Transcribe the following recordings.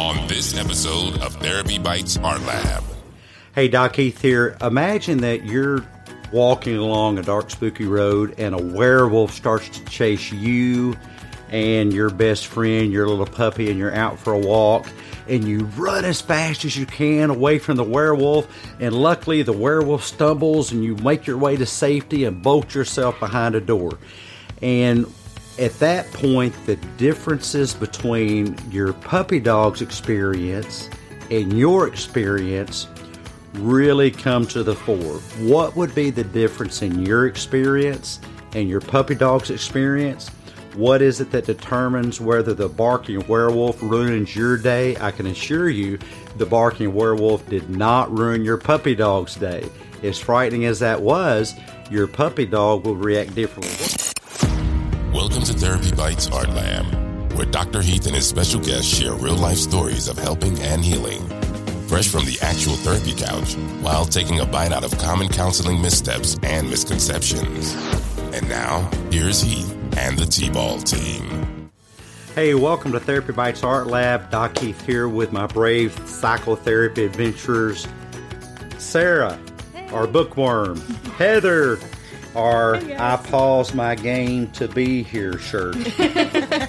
on this episode of Therapy Bites Art Lab. Hey, Doc Heath here. Imagine that you're walking along a dark, spooky road and a werewolf starts to chase you and your best friend, your little puppy, and you're out for a walk and you run as fast as you can away from the werewolf. And luckily, the werewolf stumbles and you make your way to safety and bolt yourself behind a door. And at that point, the differences between your puppy dog's experience and your experience really come to the fore. What would be the difference in your experience and your puppy dog's experience? What is it that determines whether the barking werewolf ruins your day? I can assure you the barking werewolf did not ruin your puppy dog's day. As frightening as that was, your puppy dog will react differently. Welcome to Therapy Bites Art Lab, where Dr. Heath and his special guests share real life stories of helping and healing. Fresh from the actual therapy couch, while taking a bite out of common counseling missteps and misconceptions. And now, here's Heath and the T-Ball team. Hey, welcome to Therapy Bites Art Lab. Doc Heath here with my brave psychotherapy adventurers. Sarah, our bookworm. Heather, our I pause my game to be here shirt.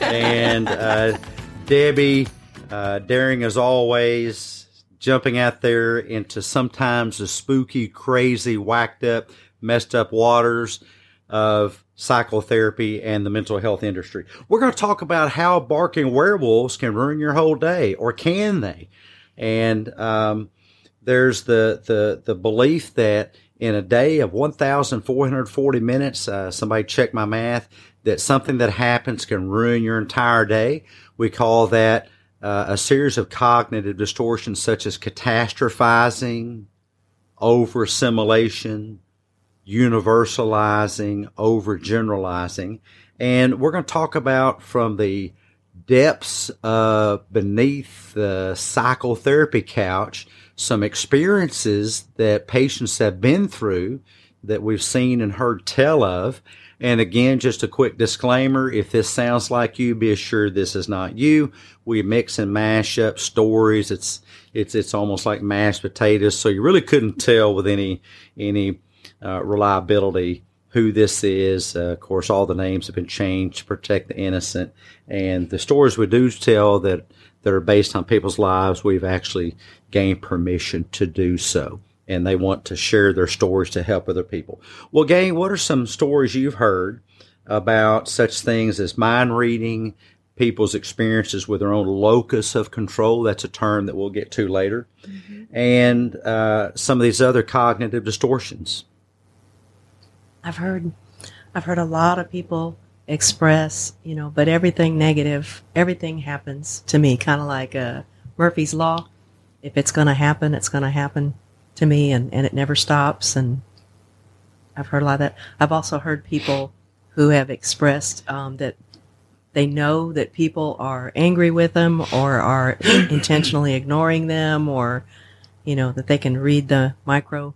and uh, Debbie, uh, daring as always, jumping out there into sometimes the spooky, crazy, whacked up, messed up waters of psychotherapy and the mental health industry. We're going to talk about how barking werewolves can ruin your whole day, or can they? And um, there's the, the the belief that in a day of 1,440 minutes, uh, somebody check my math, that something that happens can ruin your entire day. We call that uh, a series of cognitive distortions such as catastrophizing, over assimilation, universalizing, overgeneralizing. And we're going to talk about from the depths uh, beneath the psychotherapy couch some experiences that patients have been through that we've seen and heard tell of. And again, just a quick disclaimer if this sounds like you, be assured this is not you. We mix and mash up stories. It's it's it's almost like mashed potatoes, so you really couldn't tell with any any uh, reliability who this is. Uh, of course, all the names have been changed to protect the innocent, and the stories we do tell that that are based on people's lives, we've actually gained permission to do so. And they want to share their stories to help other people. Well, gang, what are some stories you've heard about such things as mind reading, people's experiences with their own locus of control? That's a term that we'll get to later. Mm-hmm. And uh, some of these other cognitive distortions. I've heard, I've heard a lot of people express, you know, but everything negative, everything happens to me, kind of like uh, Murphy's Law. If it's going to happen, it's going to happen to me, and, and it never stops. And I've heard a lot of that. I've also heard people who have expressed um, that they know that people are angry with them or are intentionally ignoring them or, you know, that they can read the micro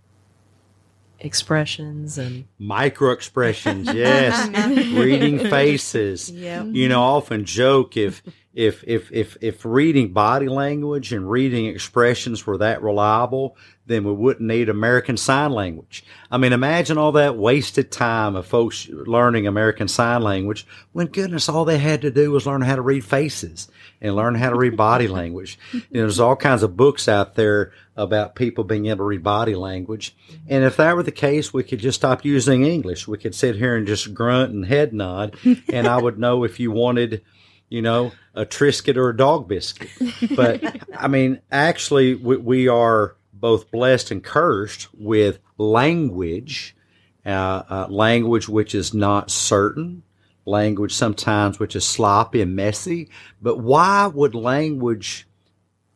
expressions and micro expressions yes reading faces yep. you know often joke if if if if if reading body language and reading expressions were that reliable then we wouldn't need American Sign Language. I mean, imagine all that wasted time of folks learning American Sign Language when goodness, all they had to do was learn how to read faces and learn how to read body language. You know, there's all kinds of books out there about people being able to read body language. Mm-hmm. And if that were the case, we could just stop using English. We could sit here and just grunt and head nod, and I would know if you wanted, you know, a Triscuit or a dog biscuit. But I mean, actually, we, we are both blessed and cursed with language, uh, uh, language which is not certain, language sometimes which is sloppy and messy. But why would language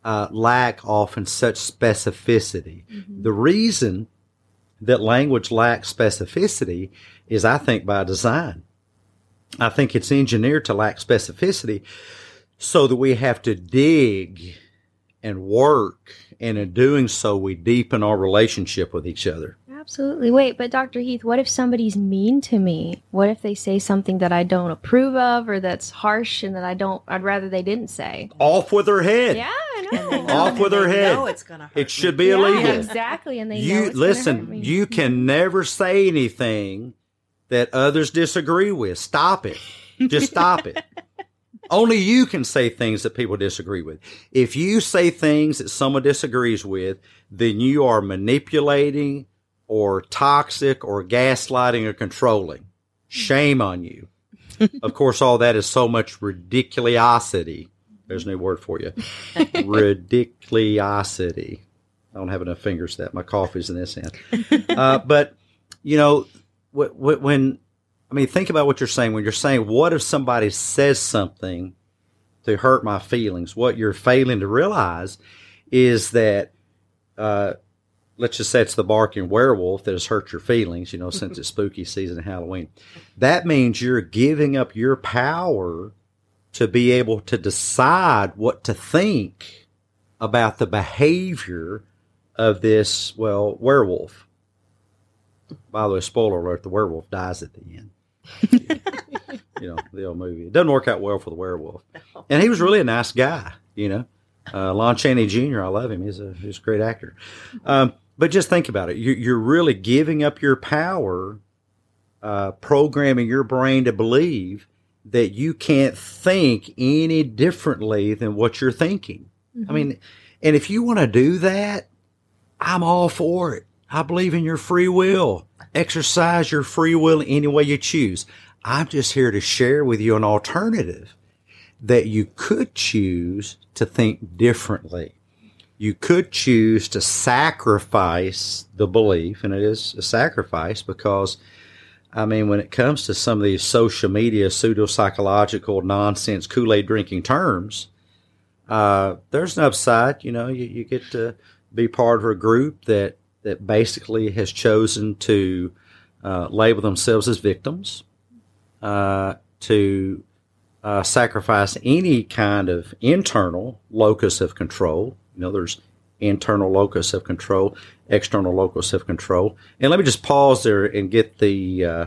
uh, lack often such specificity. Mm-hmm. The reason that language lacks specificity is, I think, by design. I think it's engineered to lack specificity so that we have to dig and work, and in doing so, we deepen our relationship with each other. Absolutely. Wait, but Dr. Heath, what if somebody's mean to me? What if they say something that I don't approve of or that's harsh and that I don't I'd rather they didn't say? Off with their head. Yeah, I know. Off with her head. know it's gonna hurt It should me. be Yeah, illegal. exactly, and they know you it's gonna hurt listen. me. You can never say anything that others disagree with. Stop it. Just stop it. Only you can say things that people disagree with. If you say things that someone disagrees with, then you are manipulating or toxic or gaslighting or controlling. Shame on you. of course, all that is so much ridiculosity. There's a new word for you. ridiculosity. I don't have enough fingers that. My coffee's in this hand. Uh, but, you know, when, I mean, think about what you're saying. When you're saying, what if somebody says something to hurt my feelings? What you're failing to realize is that, uh, let's just say it's the barking werewolf that has hurt your feelings, you know, since it's spooky season and Halloween. That means you're giving up your power to be able to decide what to think about the behavior of this, well, werewolf. By the way, spoiler alert, the werewolf dies at the end. you know, the old movie. It doesn't work out well for the werewolf. And he was really a nice guy, you know. Uh, Lon Chaney Jr., I love him. He's a, he's a great actor. Um, but just think about it. You, you're really giving up your power, uh, programming your brain to believe that you can't think any differently than what you're thinking. I mean, and if you want to do that, I'm all for it. I believe in your free will. Exercise your free will any way you choose. I'm just here to share with you an alternative that you could choose to think differently. You could choose to sacrifice the belief, and it is a sacrifice because, I mean, when it comes to some of these social media pseudo psychological nonsense Kool Aid drinking terms, uh, there's an upside. You know, you, you get to be part of a group that that basically has chosen to uh, label themselves as victims, uh, to uh, sacrifice any kind of internal locus of control. You know, there's internal locus of control, external locus of control. And let me just pause there and get the uh,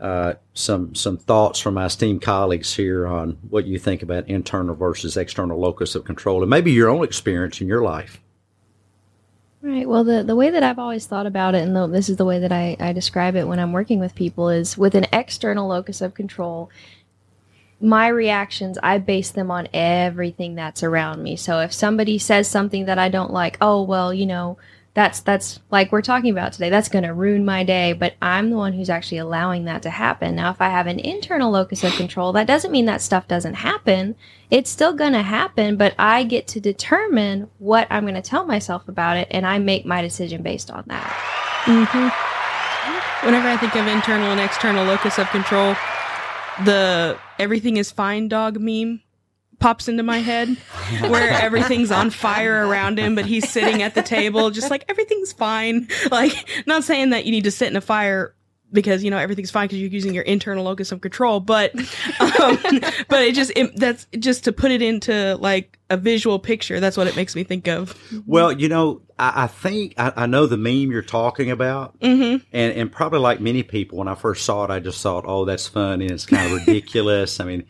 uh, some some thoughts from my esteemed colleagues here on what you think about internal versus external locus of control, and maybe your own experience in your life. Right. Well, the, the way that I've always thought about it, and the, this is the way that I, I describe it when I'm working with people, is with an external locus of control, my reactions, I base them on everything that's around me. So if somebody says something that I don't like, oh, well, you know, that's that's like we're talking about today that's going to ruin my day but i'm the one who's actually allowing that to happen. Now if i have an internal locus of control that doesn't mean that stuff doesn't happen. It's still going to happen but i get to determine what i'm going to tell myself about it and i make my decision based on that. Hmm Whenever I think of internal and external locus of control, the everything is fine dog meme pops into my head where everything's on fire around him but he's sitting at the table just like everything's fine like not saying that you need to sit in a fire because you know everything's fine because you're using your internal locus of control but um, but it just it, that's just to put it into like a visual picture that's what it makes me think of Well, you know, I, I think I, I know the meme you're talking about, mm-hmm. and and probably like many people, when I first saw it, I just thought, oh, that's funny, and it's kind of ridiculous. I mean,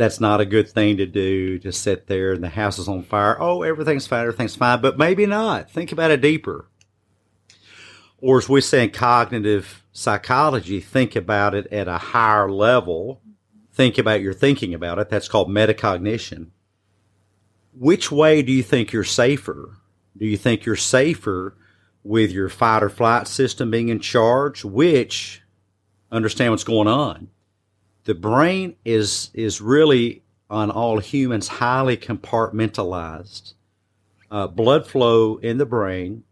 that's not a good thing to do to sit there and the house is on fire. Oh, everything's fine, everything's fine, but maybe not. Think about it deeper. Or as we say in cognitive psychology, think about it at a higher level. Think about your thinking about it. That's called metacognition. Which way do you think you're safer? Do you think you're safer with your fight or flight system being in charge, which understand what's going on? The brain is is really on all humans highly compartmentalized. Uh, blood flow in the brain,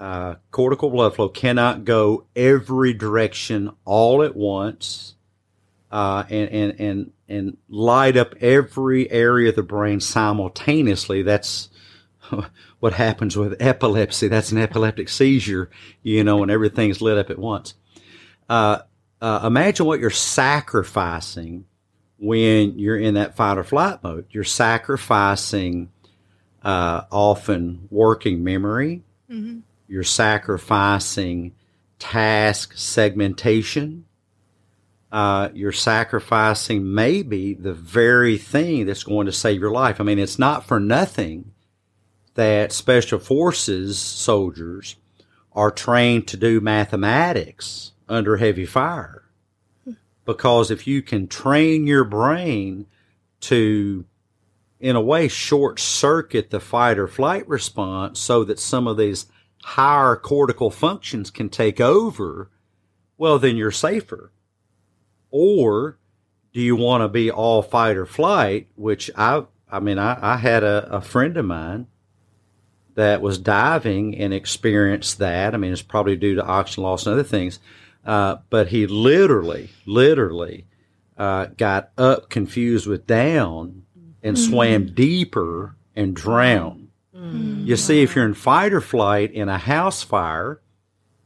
uh, cortical blood flow cannot go every direction all at once, uh, and and and and light up every area of the brain simultaneously. That's what happens with epilepsy. That's an epileptic seizure, you know, when everything's lit up at once. Uh, uh, imagine what you're sacrificing when you're in that fight or flight mode. You're sacrificing uh, often working memory. Mm-hmm. You're sacrificing task segmentation. uh, you're sacrificing maybe the very thing that's going to save your life. I mean, it's not for nothing that special forces soldiers are trained to do mathematics under heavy fire. Because if you can train your brain to, in a way, short circuit the fight or flight response so that some of these higher cortical functions can take over, well, then you're safer. Or do you want to be all fight or flight, which I, I mean, I, I had a, a friend of mine that was diving and experienced that. I mean, it's probably due to oxygen loss and other things. Uh, but he literally, literally uh, got up confused with down and mm-hmm. swam deeper and drowned. Mm-hmm. You see, if you're in fight or flight in a house fire,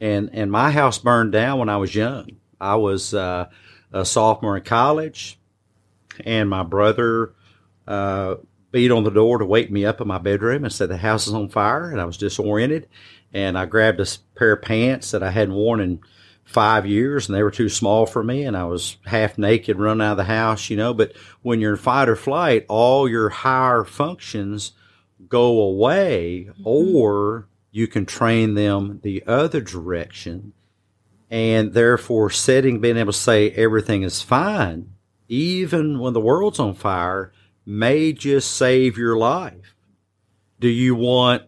and and my house burned down when I was young. I was uh, a sophomore in college, and my brother uh, beat on the door to wake me up in my bedroom and said the house is on fire, and I was disoriented. And I grabbed a pair of pants that I hadn't worn in five years, and they were too small for me, and I was half naked, running out of the house, you know. But when you're in fight or flight, all your higher functions go away, mm-hmm. or you can train them the other direction, and therefore setting being able to say everything is fine, even when the world's on fire may just save your life. Do you want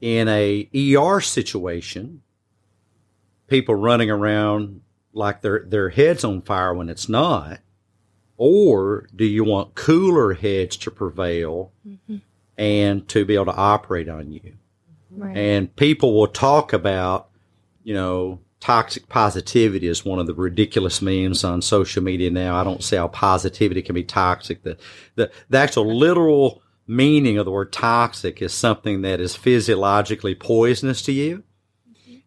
in a ER situation people running around like their their heads on fire when it's not? Or do you want cooler heads to prevail mm-hmm. and to be able to operate on you? Right. And people will talk about, you know, toxic positivity is one of the ridiculous memes on social media now. I don't see how positivity can be toxic. The, the, the actual literal meaning of the word toxic is something that is physiologically poisonous to you.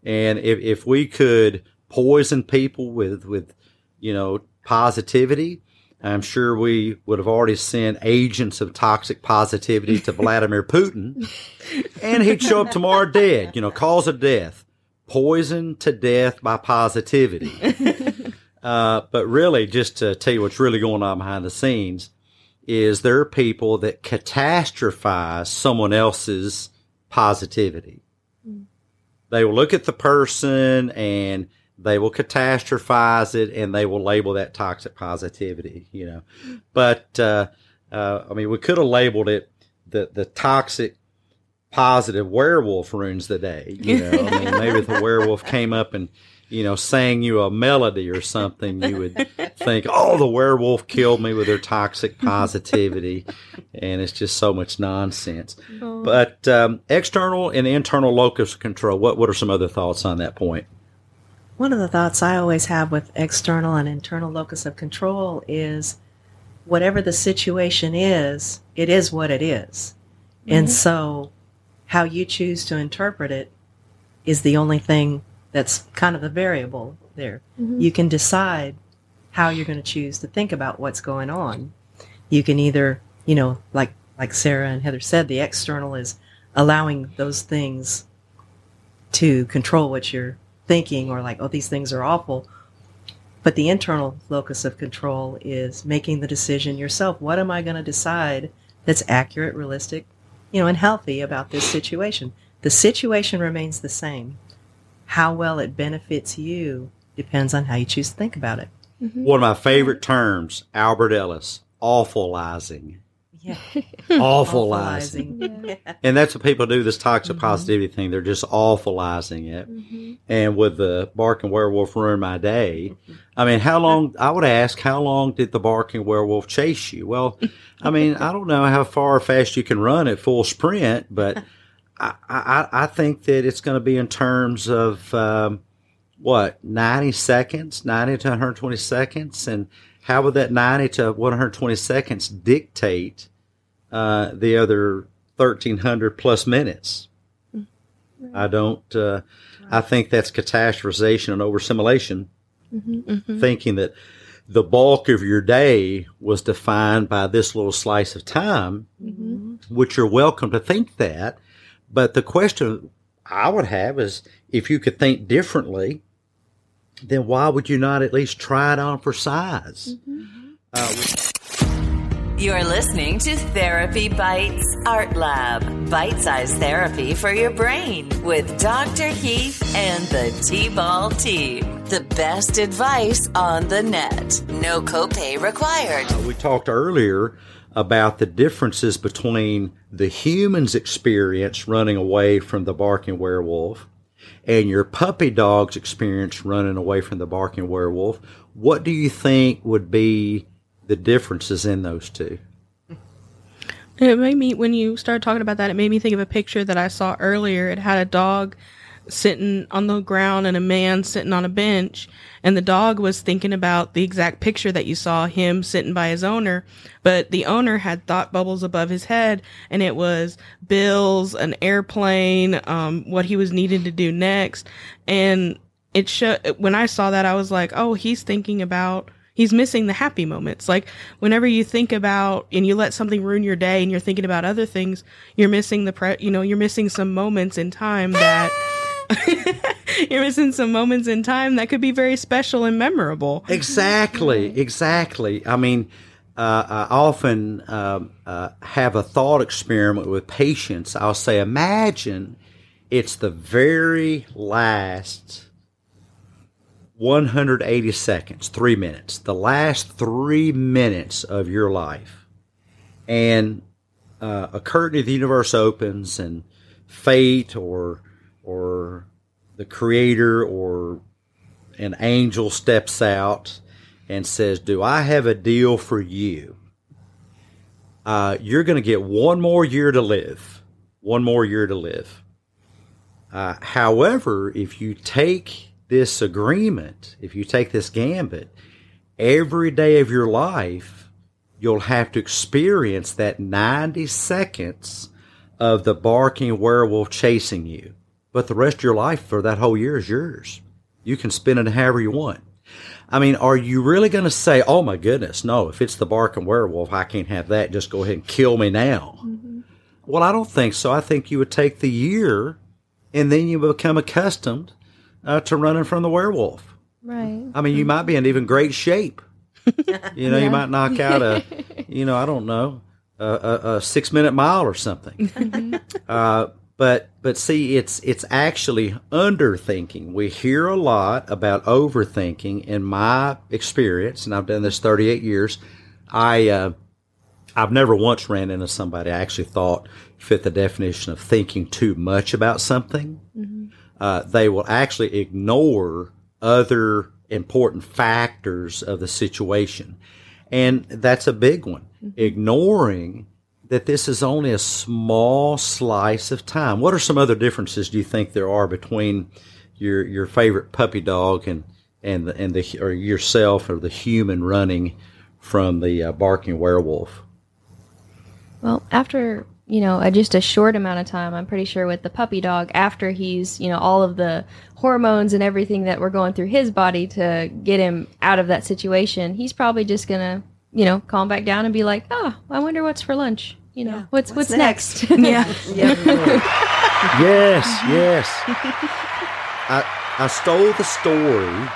And if, if we could poison people with, with, you know, positivity, I'm sure we would have already sent agents of toxic positivity to Vladimir Putin and he'd show up tomorrow dead, you know, cause of death poisoned to death by positivity. uh, but really, just to tell you what's really going on behind the scenes, is there are people that catastrophize someone else's positivity. They will look at the person and they will catastrophize it and they will label that toxic positivity, you know. But, uh, uh, I mean, we could have labeled it the, the toxic positive werewolf ruins the day. You know, I mean, maybe the werewolf came up and you know sang you a melody or something, you would think, "Oh, the werewolf killed me with their toxic positivity," and it's just so much nonsense. Oh. But um, external and internal locus of control. What what are some other thoughts on that point? One of the thoughts I always have with external and internal locus of control is whatever the situation is, it is what it is. Mm-hmm. And so how you choose to interpret it is the only thing that's kind of the variable there. Mm-hmm. You can decide how you're going to choose to think about what's going on. You can either, you know, like like Sarah and Heather said, the external is allowing those things to control what you're thinking or like, oh, these things are awful. But the internal locus of control is making the decision yourself. What am I going to decide that's accurate, realistic, you know, and healthy about this situation. The situation remains the same. How well it benefits you depends on how you choose to think about it. Mm-hmm. One of my favorite terms, Albert Ellis, awfulizing. Yeah. awfulizing. Yeah. And that's what people do, this toxic mm-hmm. positivity thing. They're just awfulizing it. Mm-hmm. And with the barking werewolf ruin my day, I mean, how long, I would ask, how long did the barking werewolf chase you? Well, I mean, I don't know how far fast you can run at full sprint, but I, I, I think that it's going to be in terms of, um, what, 90 seconds, 90 to 120 seconds. And how would that 90 to 120 seconds dictate uh, the other 1300 plus minutes. Mm-hmm. I don't, uh, I think that's catastrophization and oversimulation, mm-hmm, mm-hmm. thinking that the bulk of your day was defined by this little slice of time, mm-hmm. which you're welcome to think that. But the question I would have is if you could think differently then why would you not at least try it on for size? Mm-hmm. Uh, You're listening to Therapy Bites Art Lab, bite sized therapy for your brain with Dr. Heath and the T Ball team. The best advice on the net. No copay required. Uh, we talked earlier about the differences between the human's experience running away from the barking werewolf and your puppy dog's experience running away from the barking werewolf. What do you think would be the differences in those two? It made me when you started talking about that. It made me think of a picture that I saw earlier. It had a dog sitting on the ground and a man sitting on a bench, and the dog was thinking about the exact picture that you saw him sitting by his owner. But the owner had thought bubbles above his head, and it was bills, an airplane, um, what he was needing to do next, and it showed. When I saw that, I was like, "Oh, he's thinking about." He's missing the happy moments. Like whenever you think about and you let something ruin your day and you're thinking about other things, you're missing the pre, you know, you're missing some moments in time that you're missing some moments in time that could be very special and memorable. Exactly, exactly. I mean, uh, I often um, uh, have a thought experiment with patients. I'll say, imagine it's the very last 180 seconds, three minutes, the last three minutes of your life. And uh, a curtain of the universe opens, and fate or or the creator or an angel steps out and says, Do I have a deal for you? Uh, you're going to get one more year to live. One more year to live. Uh, however, if you take this agreement, if you take this gambit, every day of your life, you'll have to experience that 90 seconds of the barking werewolf chasing you. But the rest of your life for that whole year is yours. You can spend it however you want. I mean, are you really going to say, oh my goodness, no, if it's the barking werewolf, I can't have that. Just go ahead and kill me now. Mm-hmm. Well, I don't think so. I think you would take the year and then you become accustomed uh, to running from the werewolf. Right. I mean, you might be in even great shape. you know, yeah. you might knock out a, you know, I don't know, a, a, a six minute mile or something. uh, but but see, it's it's actually underthinking. We hear a lot about overthinking. In my experience, and I've done this thirty eight years, I uh, I've never once ran into somebody I actually thought fit the definition of thinking too much about something. Mm-hmm. Uh, they will actually ignore other important factors of the situation, and that's a big one. Mm-hmm. Ignoring that this is only a small slice of time. What are some other differences do you think there are between your your favorite puppy dog and and the, and the or yourself or the human running from the uh, barking werewolf? Well, after you know just a short amount of time, I'm pretty sure with the puppy dog, after he's you know all of the hormones and everything that were going through his body to get him out of that situation, he's probably just gonna you know calm back down and be like, oh, I wonder what's for lunch you know, yeah. what's, what's, what's next? next? yeah. yes, yes. I I stole the story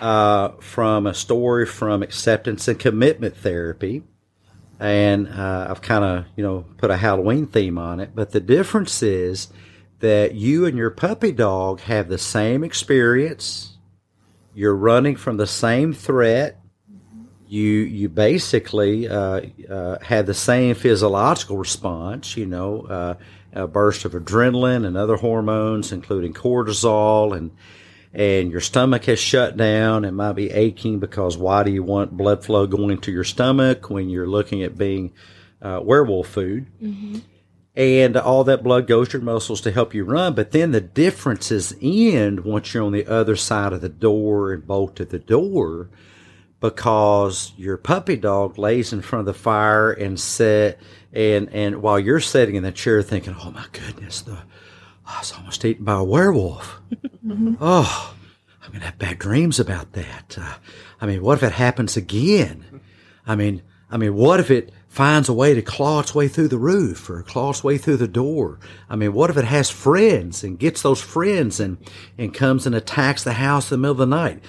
uh, from a story from acceptance and commitment therapy, and uh, I've kind of you know put a Halloween theme on it. But the difference is that you and your puppy dog have the same experience. You're running from the same threat you you basically uh, uh, had the same physiological response. You know, uh, a burst of adrenaline and other hormones, including cortisol, and and your stomach has shut down. It might be aching because why do you want blood flow going to your stomach when you're looking at being uh, werewolf food? Mm-hmm. And all that blood goes to your muscles to help you run. But then the differences end once you're on the other side of the door and bolted the door because your puppy dog lays in front of the fire and sit and and while you're sitting in the chair thinking, "Oh my goodness, the I was almost eaten by a werewolf." mm-hmm. Oh, I'm gonna have bad dreams about that. Uh, I mean, what if it happens again? I mean, I mean, what if it finds a way to claw its way through the roof or claw its way through the door. I mean, what if it has friends and gets those friends and, and comes and attacks the house in the middle of the night?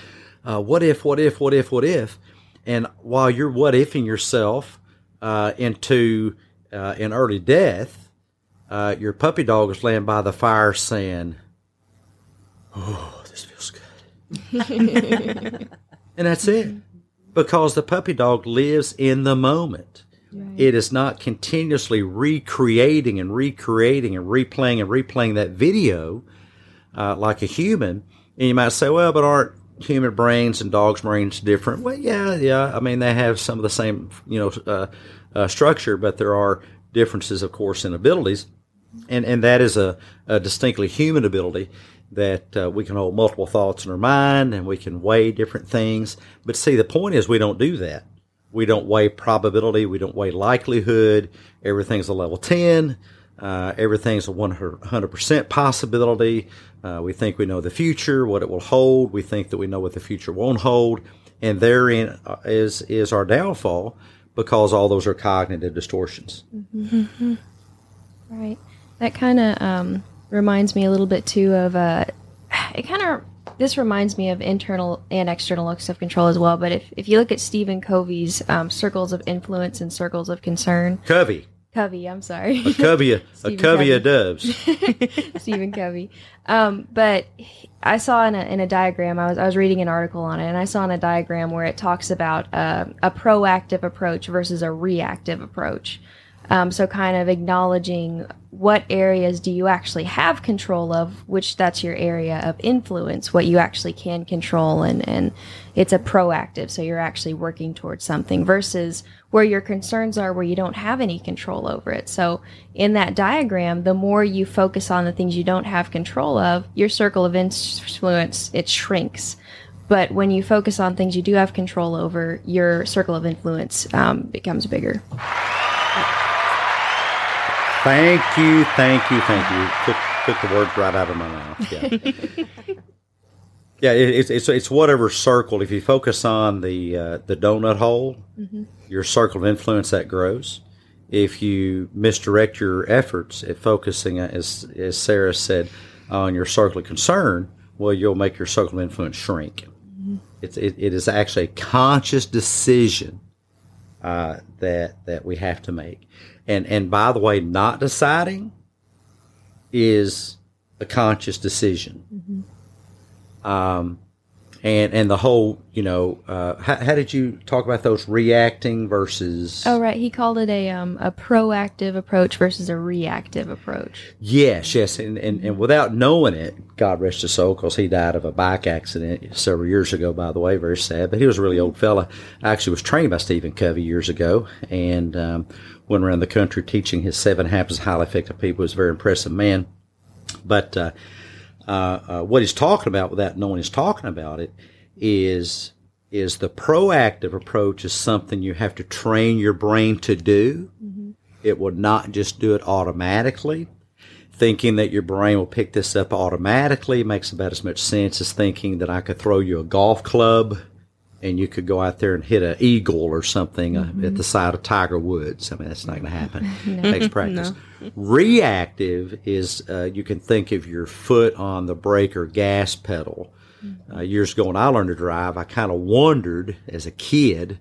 Uh, what if, what if, what if, what if? And while you're what ifing yourself uh, into uh, an early death, uh, your puppy dog is laying by the fire saying, Oh, this feels good. and that's it. Because the puppy dog lives in the moment. Right. It is not continuously recreating and recreating and replaying and replaying that video uh, like a human. And you might say, well, but aren't human brains and dogs' brains different? Well, yeah, yeah. I mean, they have some of the same, you know, uh, uh, structure, but there are differences, of course, in abilities. And, and that is a, a distinctly human ability that uh, we can hold multiple thoughts in our mind and we can weigh different things. But see, the point is we don't do that. We don't weigh probability. We don't weigh likelihood. Everything's a level 10. Uh, everything's a 100% possibility. Uh, we think we know the future, what it will hold. We think that we know what the future won't hold. And therein uh, is, is our downfall because all those are cognitive distortions. Mm-hmm. Right. That kind of um, reminds me a little bit too of uh, it kind of this reminds me of internal and external locus of control as well. But if, if you look at Stephen Covey's um, circles of influence and circles of concern, Covey, Covey, I'm sorry, a covey, a covey of doves, Stephen Covey. Um, but I saw in a, in a diagram, I was I was reading an article on it, and I saw in a diagram where it talks about uh, a proactive approach versus a reactive approach. Um, so kind of acknowledging what areas do you actually have control of, which that's your area of influence, what you actually can control, and, and it's a proactive, so you're actually working towards something versus where your concerns are where you don't have any control over it. So in that diagram, the more you focus on the things you don't have control of, your circle of influence, it shrinks. But when you focus on things you do have control over, your circle of influence um, becomes bigger. Thank you, thank you, thank you. Took, took the words right out of my mouth. Yeah, yeah. It, it's it's it's whatever circle. If you focus on the uh, the donut hole, mm-hmm. your circle of influence that grows. If you misdirect your efforts at focusing, uh, as as Sarah said, on your circle of concern, well, you'll make your circle of influence shrink. Mm-hmm. It's it, it is actually a conscious decision uh, that that we have to make. And and by the way, not deciding is a conscious decision. Mm-hmm. Um, and and the whole, you know, uh, how, how, did you talk about those reacting versus? Oh, right. He called it a um, a proactive approach versus a reactive approach. Yes, yes, and and, and without knowing it, God rest his soul, because he died of a bike accident several years ago. By the way, very sad. But he was a really old fella. I actually was trained by Stephen Covey years ago, and um, went around the country teaching his seven habits of highly effective people. He was a very impressive man, but. Uh, uh, uh, what he's talking about without knowing he's talking about it is is the proactive approach is something you have to train your brain to do. Mm-hmm. It will not just do it automatically. Thinking that your brain will pick this up automatically makes about as much sense as thinking that I could throw you a golf club and you could go out there and hit an eagle or something mm-hmm. at the side of Tiger Woods. I mean, that's not going to happen. no. It takes practice. No. Reactive is uh, you can think of your foot on the brake or gas pedal. Mm-hmm. Uh, years ago when I learned to drive, I kind of wondered as a kid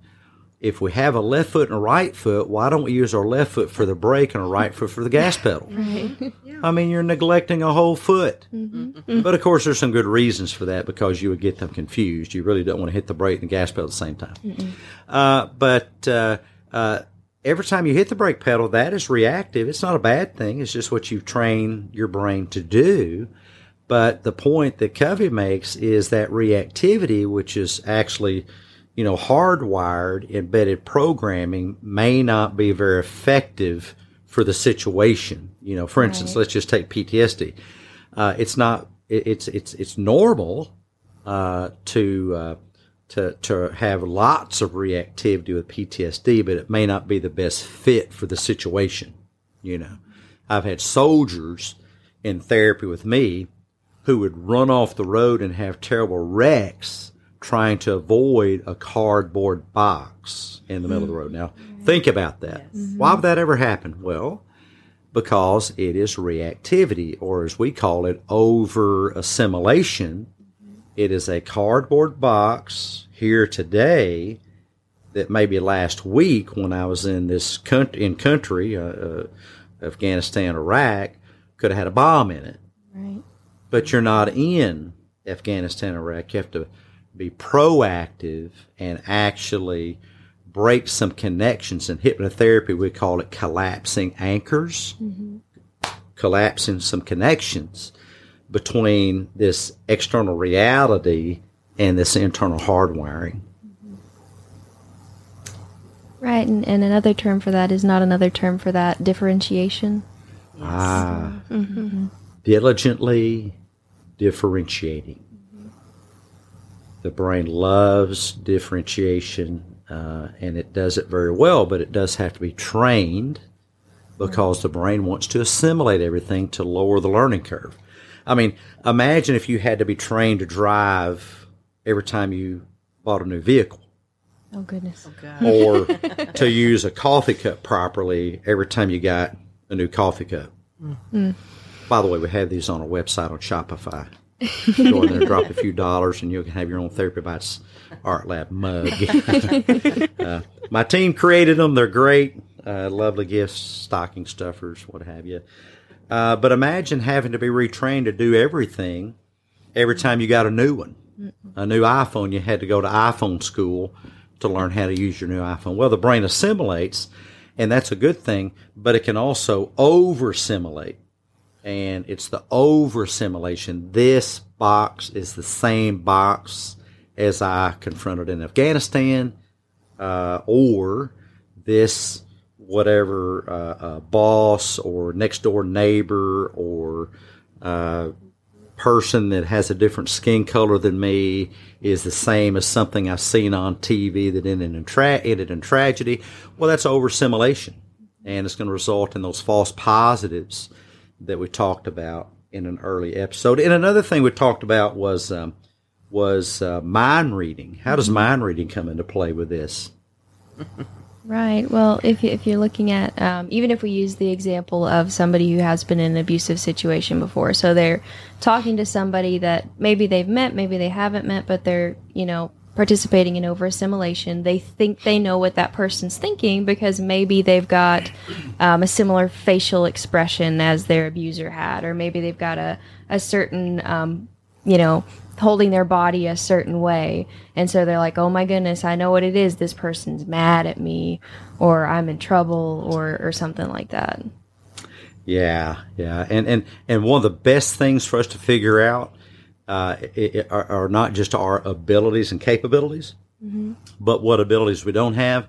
if we have a left foot and a right foot, why don't we use our left foot for the brake and our right foot for the gas pedal? Right. I mean, you're neglecting a whole foot. Mm-hmm. But of course, there's some good reasons for that because you would get them confused. You really don't want to hit the brake and the gas pedal at the same time. Uh, but uh, uh, every time you hit the brake pedal, that is reactive. It's not a bad thing. It's just what you train your brain to do. But the point that Covey makes is that reactivity, which is actually you know, hardwired embedded programming may not be very effective for the situation. You know, for instance, right. let's just take PTSD. Uh, it's not. It, it's it's it's normal uh, to uh, to to have lots of reactivity with PTSD, but it may not be the best fit for the situation. You know, I've had soldiers in therapy with me who would run off the road and have terrible wrecks trying to avoid a cardboard box in the middle of the road. Now, Think about that. Why would that ever happen? Well, because it is reactivity, or as we call it, over assimilation. It is a cardboard box here today that maybe last week when I was in this country, in country, uh, uh, Afghanistan, Iraq, could have had a bomb in it. Right. But you're not in Afghanistan, Iraq. You have to be proactive and actually break some connections. In hypnotherapy, we call it collapsing anchors, mm-hmm. collapsing some connections between this external reality and this internal hardwiring. Mm-hmm. Right. And, and another term for that is not another term for that differentiation. Ah, mm-hmm. diligently differentiating. The brain loves differentiation, uh, and it does it very well, but it does have to be trained because the brain wants to assimilate everything to lower the learning curve. I mean, imagine if you had to be trained to drive every time you bought a new vehicle Oh, goodness. Oh, or to use a coffee cup properly every time you got a new coffee cup. By the way, we have these on our website on Shopify. Go in there, drop a few dollars, and you can have your own Therapy Bites Art Lab mug. uh, my team created them. They're great. Uh, lovely gifts, stocking stuffers, what have you. Uh, but imagine having to be retrained to do everything every time you got a new one. A new iPhone, you had to go to iPhone school to learn how to use your new iPhone. Well, the brain assimilates, and that's a good thing, but it can also over assimilate. And it's the over assimilation. This box is the same box as I confronted in Afghanistan, uh, or this whatever uh, uh, boss or next door neighbor or uh, person that has a different skin color than me is the same as something I've seen on TV that ended in, tra- ended in tragedy. Well, that's over assimilation, and it's going to result in those false positives that we talked about in an early episode. And another thing we talked about was um, was uh, mind reading. How does mind reading come into play with this? Right. Well, if, you- if you're looking at, um, even if we use the example of somebody who has been in an abusive situation before, so they're talking to somebody that maybe they've met, maybe they haven't met, but they're, you know, participating in over assimilation. They think they know what that person's thinking because maybe they've got um, a similar facial expression as their abuser had, or maybe they've got a, a certain, um, you know, holding their body a certain way. And so they're like, oh my goodness, I know what it is. This person's mad at me, or I'm in trouble, or, or something like that. Yeah, yeah, and and and one of the best things for us to figure out uh, i- i- are, are not just our abilities and capabilities, but what abilities we don't have.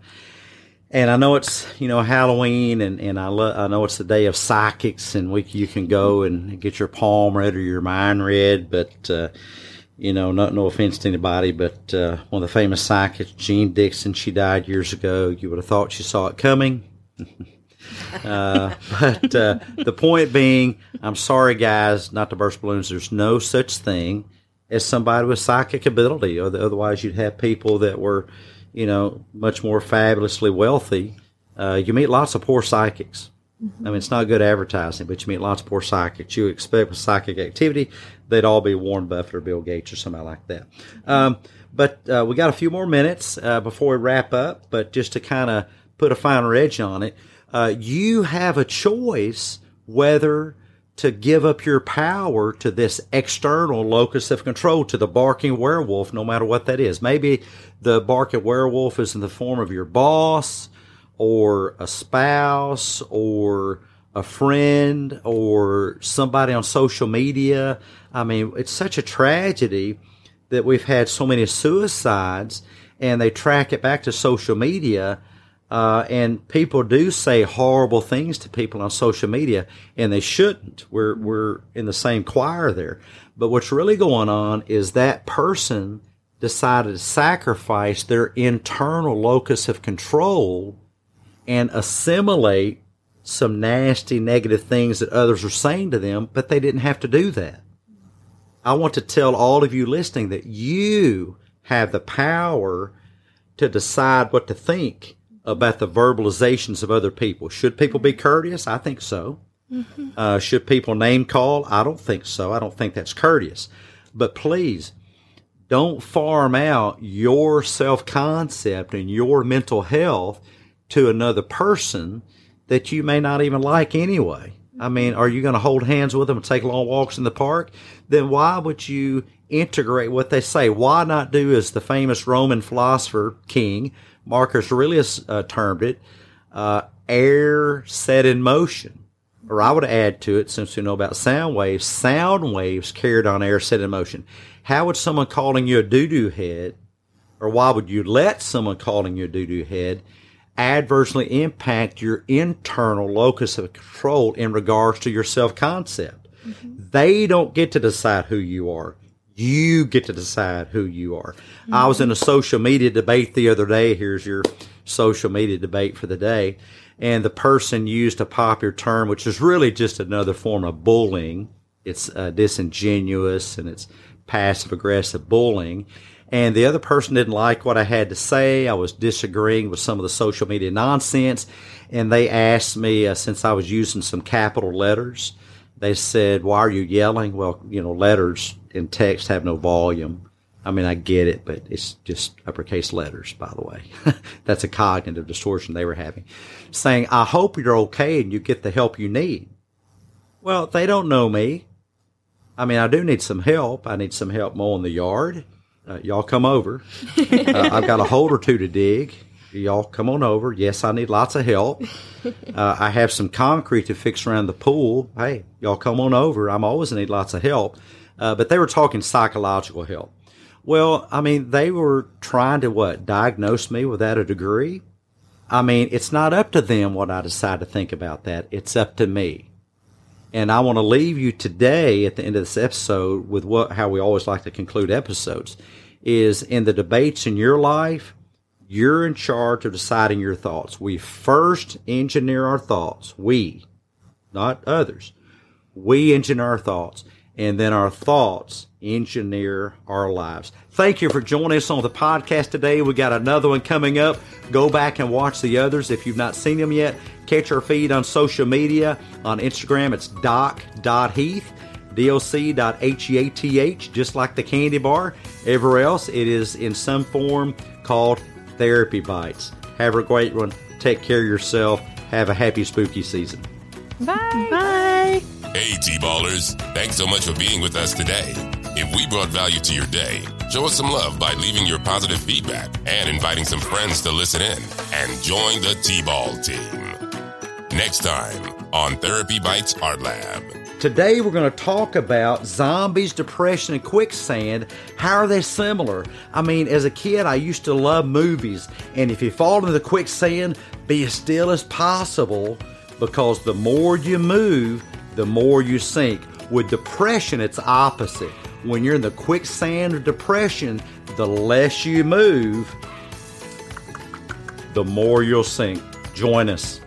And I know it's you know Halloween, and and I lo- I know it's the day of psychics, and we you can go and get your palm read or your mind read, but. Uh, you know, no, no offense to anybody, but uh, one of the famous psychics, Jeane Dixon, she died years ago. You would have thought she saw it coming. Uh, but uh, the point being, I'm sorry, guys, not to burst balloons. There's no such thing as somebody with psychic ability. Or otherwise, you'd have people that were, you know, much more fabulously wealthy. Uh, you meet lots of poor psychics. I mean, it's not good advertising, but you meet lots of poor psychics. You expect with psychic activity, they'd all be Warren Buffett or Bill Gates or somebody like that. Um, but uh, we got a few more minutes uh, before we wrap up. But just to kind of put a finer edge on it, uh, you have a choice whether to give up your power to this external locus of control, to the barking werewolf, no matter what that is. Maybe the barking werewolf is in the form of your boss or a spouse or a friend or somebody on social media. I mean, it's such a tragedy that we've had so many suicides and they track it back to social media. Uh, and people do say horrible things to people on social media, and they shouldn't. We're we're in the same choir there. But what's really going on is that person decided to sacrifice their internal locus of control and assimilate some nasty negative things that others are saying to them, but they didn't have to do that. I want to tell all of you listening that you have the power to decide what to think about the verbalizations of other people. Should people be courteous? I think so. Mm-hmm. Uh, should people name call? I don't think so. I don't think that's courteous. But please don't farm out your self concept and your mental health to another person that you may not even like anyway. I mean, are you going to hold hands with them and take long walks in the park? Then why would you integrate what they say? Why not do as the famous Roman philosopher king Marcus Aurelius uh, termed it, uh, air set in motion? Or I would add to it, since we know about sound waves, sound waves carried on air set in motion. How would someone calling you a doo doo head, or why would you let someone calling you a doo doo head adversely impact your internal locus of control in regards to your self concept. Mm-hmm. They don't get to decide who you are. You get to decide who you are. Mm-hmm. I was in a social media debate the other day. Here's your social media debate for the day. And the person used a popular term, which is really just another form of bullying. It's uh, disingenuous and it's passive aggressive bullying and the other person didn't like what I had to say. I was disagreeing with some of the social media nonsense, and they asked me uh, since I was using some capital letters. They said, "Why are you yelling?" Well, you know, letters in text have no volume. I mean, I get it, but it's just uppercase letters, by the way. That's a cognitive distortion they were having. Saying, I hope you're okay and you get the help you need. Well, they don't know me. I mean, I do need some help. I need some help mowing the yard. Uh, y'all come over. Uh, I've got a hole or two to dig. Y'all come on over. Yes, I need lots of help. Uh, I have some concrete to fix around the pool. Hey, y'all come on over. I'm always need lots of help. Uh, but they were talking psychological help. Well, I mean, they were trying to what? Diagnose me without a degree? I mean, it's not up to them what I decide to think about that. It's up to me. And I want to leave you today at the end of this episode with what how we always like to conclude episodes is in the debates in your life, you're in charge of deciding your thoughts. We first engineer our thoughts. We, not others. We engineer our thoughts and then our thoughts engineer our lives. Thank you for joining us on the podcast today. We got another one coming up. Go back and watch the others if you've not seen them yet. Catch our feed on social media. On Instagram, it's doc.heath, doc.heath, just like the candy bar. Everywhere else, it is in some form called Therapy Bites. Have a great one. Take care of yourself. Have a happy spooky season. Bye. Bye. Hey, T-Ballers. Thanks so much for being with us today. If we brought value to your day, show us some love by leaving your positive feedback and inviting some friends to listen in and join the T-Ball team. Next time on Therapy Bites Art Lab. Today we're going to talk about zombies, depression, and quicksand. How are they similar? I mean, as a kid, I used to love movies, and if you fall into the quicksand, be as still as possible because the more you move, the more you sink. With depression, it's opposite. When you're in the quicksand of depression, the less you move, the more you'll sink. Join us.